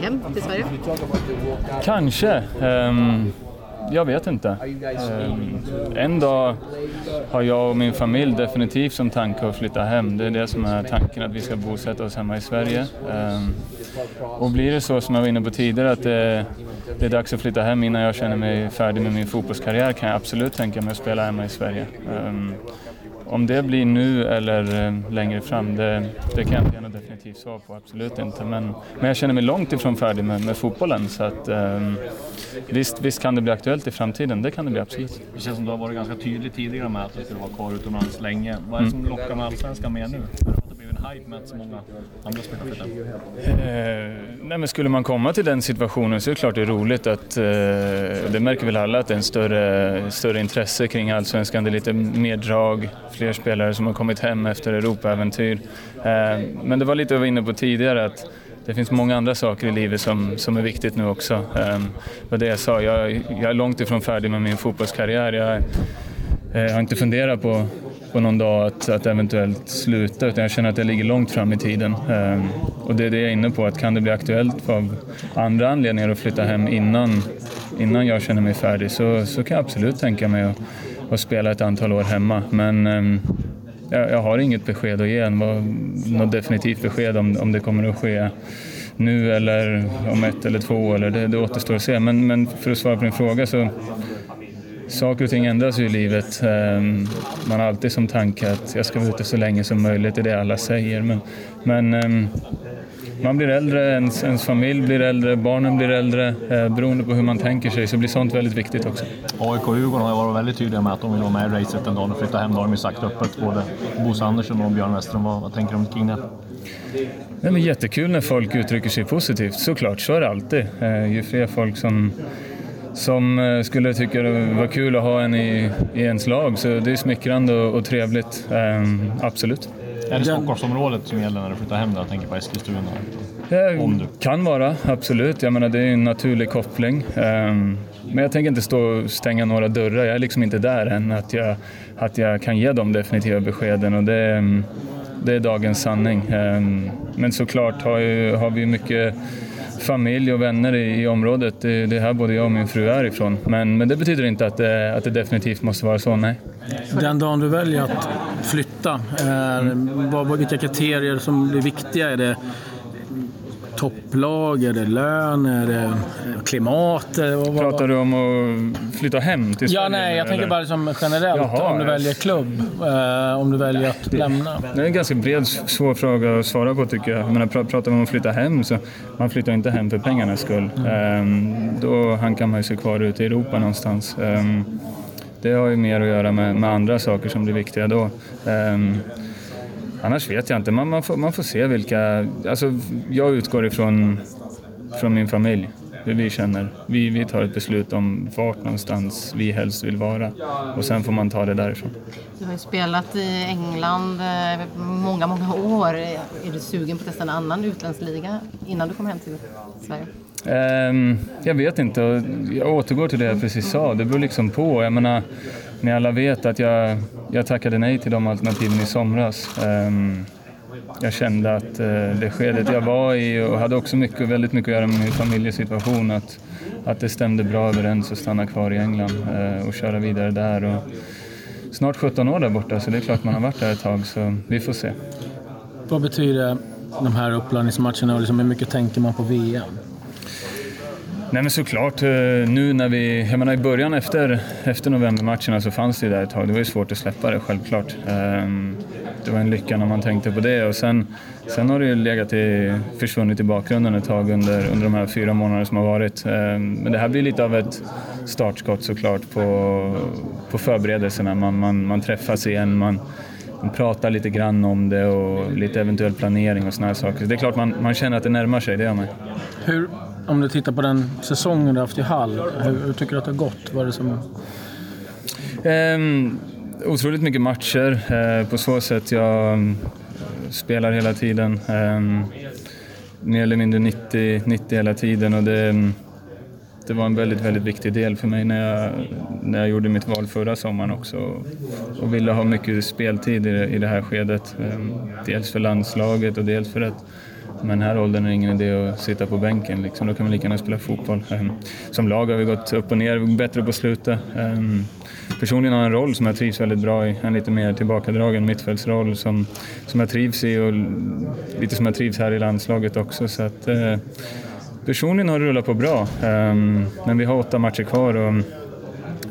hem till Sverige? Kanske. Um, jag vet inte. Um, en dag har jag och min familj definitivt som tanke att flytta hem. Det är det som är tanken, att vi ska bosätta oss hemma i Sverige. Um, och blir det så som jag var inne på tidigare, att det, det, är dags att flytta hem innan jag känner mig färdig med min fotbollskarriär kan jag absolut tänka mig att spela hemma i Sverige. Om det blir nu eller eh, längre fram, det, det kan jag inte ge något definitivt svar på, absolut inte. Men, men jag känner mig långt ifrån färdig med, med fotbollen så att um, visst, visst kan det bli aktuellt i framtiden, det kan det bli absolut. Det känns som du har varit ganska tydlig tidigare med att du skulle vara kvar utomlands länge. Vad är det som mm. lockar med Allsvenskan med nu? Hype med så många andra spelare? Eh, nej men skulle man komma till den situationen så är det klart det är roligt att, eh, det märker väl alla, att det är en större, större intresse kring allsvenskan. Det är lite mer drag, fler spelare som har kommit hem efter Europaäventyr. Eh, men det var lite jag var inne på tidigare att det finns många andra saker i livet som, som är viktigt nu också. Eh, det vad det jag sa, jag, jag är långt ifrån färdig med min fotbollskarriär. Jag, jag har inte funderat på på någon dag att, att eventuellt sluta utan jag känner att jag ligger långt fram i tiden. Ehm, och det är det jag är inne på, att kan det bli aktuellt av andra anledningar att flytta hem innan, innan jag känner mig färdig så, så kan jag absolut tänka mig att, att spela ett antal år hemma. Men ehm, jag, jag, har inget besked att ge, något definitivt besked om, om det kommer att ske nu eller om ett eller två år, det, det återstår att se. Men, men för att svara på din fråga så saker och ting ändras ju i livet. Ehm, man har alltid som tanke att jag ska vara ute så länge som möjligt, det är det alla säger. Men, men ehm, man blir äldre, ens, ens, familj blir äldre, barnen blir äldre. Eh, beroende på hur man tänker sig så blir sånt väldigt viktigt också. AIK och Djurgården har varit väldigt tydliga med att de vill vara med i racet en dag och flytta hem. Det har de ju sagt öppet, både Bosse Andersson och Björn Western. Vad, vad tänker du kring det? Det är jättekul när folk uttrycker sig positivt, såklart. Så är det alltid. Eh, ju fler folk som som eh, skulle tycka det var kul att ha en i, i ens lag. Så det är smickrande och, och trevligt, um, absolut. Är det Stockholmsområdet som gäller när du flyttar hem? Då? Jag tänker på Eskilstuna. Det Om du. kan vara, absolut. Jag menar, det är en naturlig koppling. Um, men jag tänker inte stå och stänga några dörrar. Jag är liksom inte där än att jag, att jag kan ge de definitiva beskeden. Och det, det är dagens sanning. Um, men såklart har, ju, har vi mycket familj och vänner i, i området. Det, det är här både jag och min fru är ifrån. Men, men det betyder inte att det, att det definitivt måste vara så, nej. Den dagen du väljer att flytta, är, mm. vad, vilka kriterier som blir viktiga? Är det topplag? Är det lön? Är det klimat? Pratar du om att flytta hem till Sverige? Ja, nej, jag eller? tänker bara som generellt. Jaha, om du väljer klubb, eh, om du väljer att lämna. Det är en ganska bred, svår fråga att svara på tycker jag. menar, pratar man om att flytta hem så man flyttar inte hem för pengarnas skull. Mm. Eh, då hankar man sig kvar ute i Europa någonstans. Eh, det har ju mer att göra med, med andra saker som blir viktiga då. Ehm, Annars vet jag inte. Man, man, får, man får se vilka... Alltså, jag utgår ifrån från min familj, hur vi känner. Vi, vi tar ett beslut om vart någonstans vi helst vill vara och sen får man ta det därifrån. Du har ju spelat i England eh, många, många år. Är du sugen på att testa en annan utländsk liga innan du kommer hem till Sverige? Um, jag vet inte. Jag återgår till det jag precis sa. Det beror liksom på. Jag menar, ni alla vet att jag, jag tackade nej till de alternativen i somras. Um, jag kände att uh, det skedet jag var i och hade också mycket, väldigt mycket att göra med min familjesituation. Att, att det stämde bra överens att stanna kvar i England uh, och köra vidare där. Och snart 17 år där borta så det är klart man har varit där ett tag så vi får se. Vad betyder de här uppladdningsmatcherna och liksom hur mycket tänker man på VM? Nej men såklart, eh, nu när vi, jag menar i början efter, efter novembermatcherna så fanns det ju där ett tag, det var ju svårt att släppa det självklart. Ehm, det var en lycka när man tänkte på det och sen, sen har det ju legat i, försvunnit i bakgrunden ett tag under, under de här fyra månaderna som har varit. Ehm, men det här blir lite av ett startskott såklart på, på förberedelserna. Man, man, man träffas igen, man, man pratar lite grann om det och lite eventuell planering och såna här saker. Så det är klart man, man känner att det närmar sig, det gör man. Hur, om du tittar på den säsongen du haft i Hall, hur, hur tycker du att det har gått? Vad är det som... Um, otroligt mycket matcher uh, på så sätt. Jag um, spelar hela tiden. Um, mer eller mindre 90, 90 hela tiden och det, um, det var en väldigt, väldigt viktig del för mig när jag, när jag gjorde mitt val förra sommaren också och ville ha mycket speltid i det, i det här skedet. Ehm, dels för landslaget och dels för att med den här åldern är det ingen idé att sitta på bänken. Liksom. Då kan man lika gärna spela fotboll. Ehm, som lag har vi gått upp och ner, bättre på slutet. Ehm, personligen har jag en roll som jag trivs väldigt bra i, en lite mer tillbakadragen mittfältsroll som, som jag trivs i och lite som jag trivs här i landslaget också. Så att, eh, personligen har det rullat på bra, ehm, men vi har åtta matcher kvar. Och,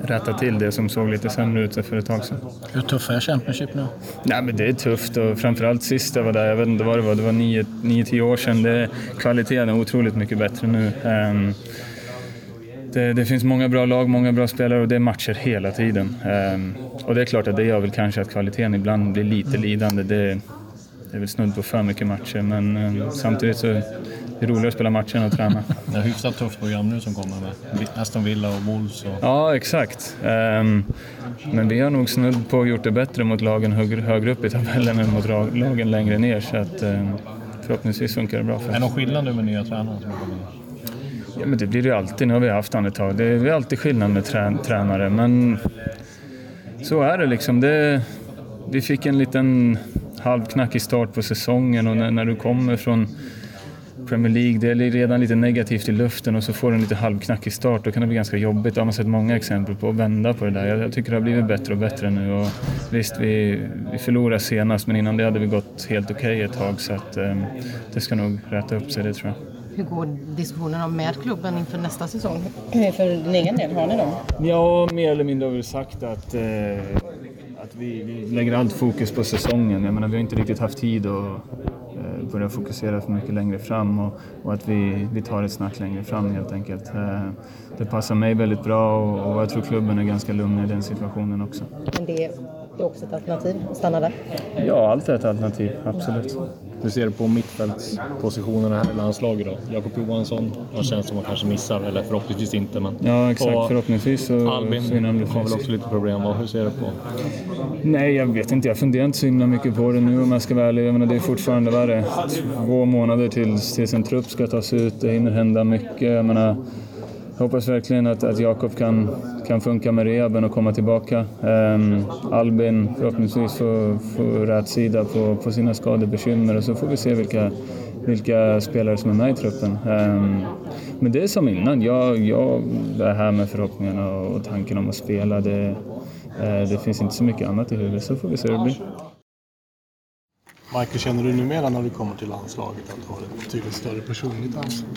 rätta till det som såg lite sämre ut för ett tag sedan. Hur tufft är Championship nu? Nej, men det är tufft och framförallt sist jag var där, jag vet inte vad det var, det var nio, nio tio år sedan. Det, kvaliteten är otroligt mycket bättre nu. Um, det, det, finns många bra lag, många bra spelare och det är matcher hela tiden. Um, och det är klart att det gör väl kanske att kvaliteten ibland blir lite lidande. Det, det är väl snudd på för mycket matcher men um, samtidigt så det är roligare att spela matchen än att träna. Det är hyfsat tufft program nu som kommer med Aston Villa och Wolves. Och... Ja, exakt. Um, men vi har nog snudd på gjort det bättre mot lagen högre, upp i tabellen än mot lagen längre ner. Så att, um, förhoppningsvis funkar det bra för oss. Är det någon skillnad nu med nya tränare som kommer? Ja, men det blir det ju alltid. Nu har vi haft han ett tag. Det är alltid skillnad med trä tränare, men så är det liksom. Det, vi fick en liten halvknackig start på säsongen och när, när du kommer från Premier League, det är redan lite negativt i luften och så får du en lite halvknackig start. Då kan det bli ganska jobbigt. Det har man sett många exempel på, att vända på det där. Jag, jag tycker det har blivit bättre och bättre nu. Och visst, vi, vi förlorade senast, men innan det hade vi gått helt okej okay ett tag. Så att, um, det ska nog rätta upp sig, det tror jag. Hur går diskussionerna med klubben inför nästa säsong? För din egen del, har ni dem? Ja, mer eller mindre har vi sagt att, eh, att vi, vi, lägger allt fokus på säsongen. Jag menar, vi har inte riktigt haft tid att börja fokusera för mycket längre fram och, och, att vi, vi tar ett snack längre fram helt enkelt. Eh, det passar mig väldigt bra och, och jag tror klubben är ganska lugn i den situationen också. Men det är också ett alternativ att stanna där? Ja, allt är ett alternativ, absolut. Hur ser du på mittfältspositionerna här i landslaget då? Jakob Johansson har känts som att kanske missar, eller förhoppningsvis inte. Men ja, exakt. Och förhoppningsvis så Albin så har väl också lite problem. Hur ser du på? Nej, jag vet inte. Jag funderar inte så himla mycket på det nu om jag ska vara ärlig. Jag menar, det är fortfarande värre. Två månader tills, tills en trupp ska tas ut. Det hinner hända mycket. Jag menar, jag hoppas verkligen att, att Jakob kan, kan funka med rehaben och komma tillbaka. Um, Albin förhoppningsvis får, får rätt sida på, på sina skadebekymmer och så får vi se vilka, vilka spelare som är med i truppen. Um, men det är som innan, jag, jag är här med förhoppningarna och tanken om att spela. Det, uh, det finns inte så mycket annat i huvudet, så får vi se hur det blir. Michael, känner du numera när du kommer till landslaget att du har ett betydligt större personligt ansvar?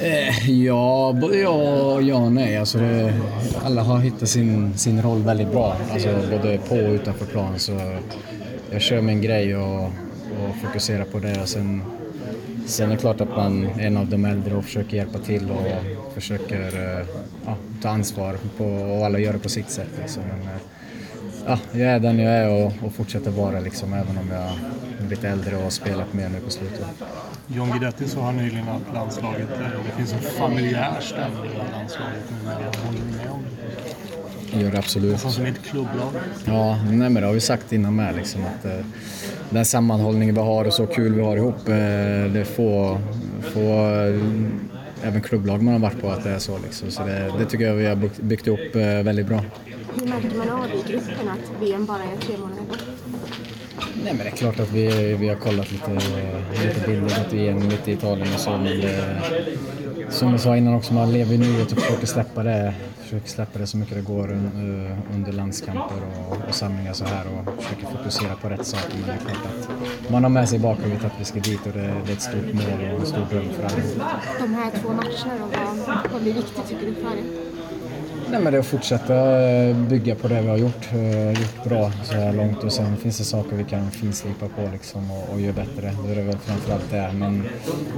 Eh, ja, ja och ja nej. Alltså det, alla har hittat sin, sin roll väldigt bra, alltså både på och utanför plan. Så jag kör min grej och, och fokuserar på det. Sen, sen är det klart att man är en av de äldre och försöker hjälpa till och försöker eh, ja, ta ansvar på, och alla gör det på sitt sätt. Liksom. Men, eh, ja, jag är den jag är och, och fortsätter vara liksom, även om jag är lite äldre och har spelat mer nu på slutet. John Guidetti sa han nyligen att landslaget, det finns en familjär stämning i landslaget numera. Håller ni med om det? Gör det absolut. Som ett klubblag. Ja, nej, men det har vi sagt innan med. Liksom, att, eh, den sammanhållningen vi har och så kul vi har ihop, eh, det får, får eh, även klubblag man har varit på att det är så. Liksom. Så det, det tycker jag vi har byggt upp eh, väldigt bra. Hur märker man av i gruppen att VM bara är tre månader bort? Nej men det är klart att vi, vi har kollat lite, lite bilder, gått igenom lite i Italien och så men det, som jag sa innan också, man lever i nuet och försöker släppa det, försöker släppa det så mycket det går eh, under landskamper och, och samlingar så här och försöker fokusera på rätt saker. Men det är klart att man har med sig i bakhuvudet att vi ska dit och det, det är ett stort mål och en stor dröm för alla. De här två matcherna då, vad blir viktigt tycker du för er? Nej, men det är att fortsätta eh, bygga på det vi har gjort, eh, gjort bra så här långt och sen finns det saker vi kan finslipa på liksom och, och göra bättre. Det är väl framförallt det. Men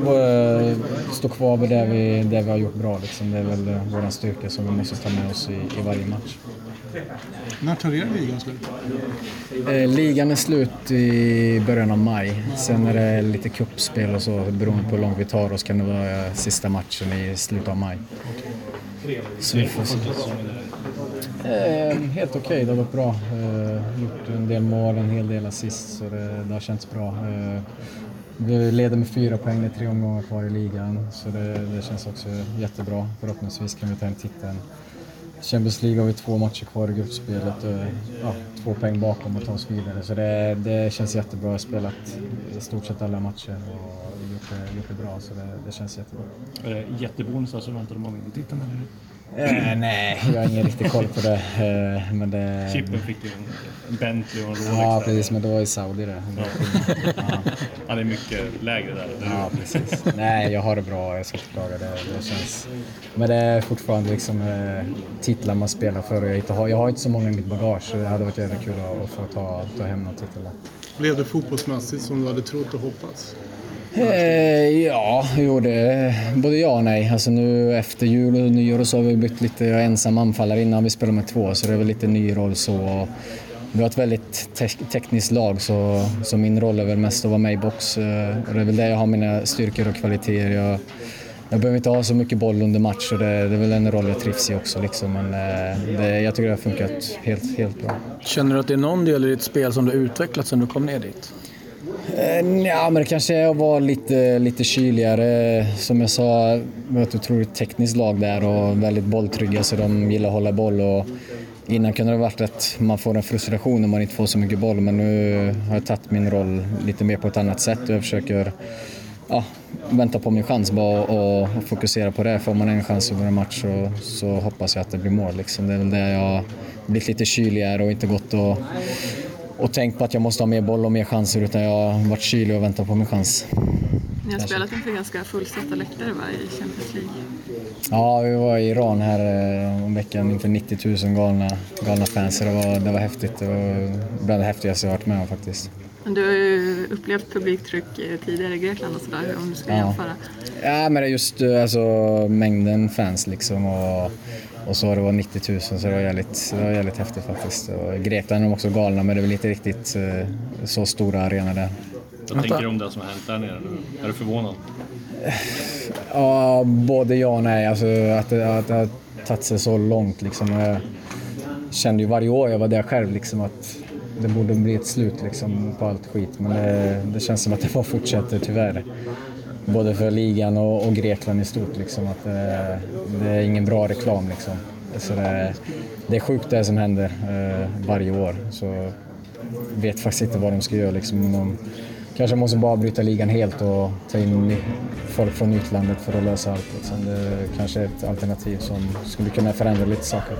uh, stå kvar vid det vi, det vi har gjort bra liksom. Det är väl vår styrka som vi måste ta med oss i, i varje match. När tar er ligan slut? Eh, ligan är slut i början av maj. Sen är det lite kuppspel och så. Beroende på hur långt vi tar oss kan det vara sista matchen i slutet av maj. Eh, helt okej, okay. det har gått bra. Eh, gjort en del mål, en hel del assist, så det, det har känts bra. Eh, vi leder med fyra poäng, det är tre omgångar kvar i ligan, så det, det känns också jättebra. Förhoppningsvis kan vi ta hem titeln Champions League har vi två matcher kvar i gruppspelet och ja, två poäng bakom och ta oss vidare. Så det, det känns jättebra. Jag har spelat i stort sett alla matcher och gjort det, gjort det bra, så det, det känns jättebra. Är det jättebonusar alltså, som väntar de av titeln eller? Eh, nej, jag har ingen riktig koll på det. Eh, men det... Chippen fick ju en Bentley och en Rolex. Ja, där. precis, men det var i Saudi det. Ja, det är mycket lägre där. Ja, precis. Nej, jag har det bra. Jag ska inte klaga. Det, det känns... Men det är fortfarande liksom eh, titlar man spelar för och jag, inte har, jag har inte så många i mitt bagage så det hade varit jävligt kul att, att få ta, ta hem någon titel. Blev det fotbollsmässigt som du hade trott och hoppats? Eh, ja, jo det både ja och nej. Alltså nu efter jul och nyår och så har vi bytt lite, jag är ensam anfallare innan vi spelar med två så det är väl lite ny roll så. Vi har ett väldigt te- tekniskt lag så, så min roll är väl mest att vara med i box eh, och det är väl där jag har mina styrkor och kvaliteter. Jag, jag behöver inte ha så mycket boll under match och det, det är väl en roll jag trivs i också liksom. Men eh, det, jag tycker det har funkat helt, helt bra. Känner du att det är någon del i ditt spel som du har utvecklat sedan du kom ner dit? Eh, ja, men det kanske är att vara lite, lite kyligare. Som jag sa, vi har ett otroligt tekniskt lag där och väldigt bolltrygga så de gillar att hålla boll. Och innan kunde det varit att man får en frustration om man inte får så mycket boll men nu har jag tagit min roll lite mer på ett annat sätt och jag försöker ja, vänta på min chans bara och, och fokusera på det. Får man en chans över en match så, så hoppas jag att det blir mål. Liksom. Det är väl där jag har blivit lite kyligare och inte gått och och tänkt på att jag måste ha mer boll och mer chanser utan jag har varit kylig och väntat på min chans. Ni har spelat inför ganska fullsatta läktare va, i Champions League? Ja, vi var i Iran här eh, om veckan inför 90 000 galna, galna fans. Det var, det var häftigt. Det var bland det häftigaste jag varit med om faktiskt. Men du har ju upplevt publiktryck eh, tidigare i Grekland och sådär, om du ska Ja. jämföra. Ja, men det är just eh, alltså, mängden fans liksom och, och så det var 90 000 så det var jävligt, det var jävligt häftigt faktiskt. Och Grekland är de också galna men det är väl inte riktigt eh, så stora arenor där. Vad tänker du om det som har hänt där nere nu? Är du förvånad? Ja, både ja och nej. Alltså, att, det, att det har tagit sig så långt. Liksom. Jag kände ju varje år jag var där själv liksom, att det borde bli ett slut liksom, på allt skit. Men det, det känns som att det bara fortsätter tyvärr. Både för ligan och, och Grekland i stort. Liksom, att det, det är ingen bra reklam. Liksom. Så det, det är sjukt det som händer eh, varje år. Så vet faktiskt inte vad de ska göra. Liksom. De kanske måste bara bryta ligan helt och ta in folk från utlandet för att lösa allt. Liksom. Det kanske är ett alternativ som skulle kunna förändra lite saker.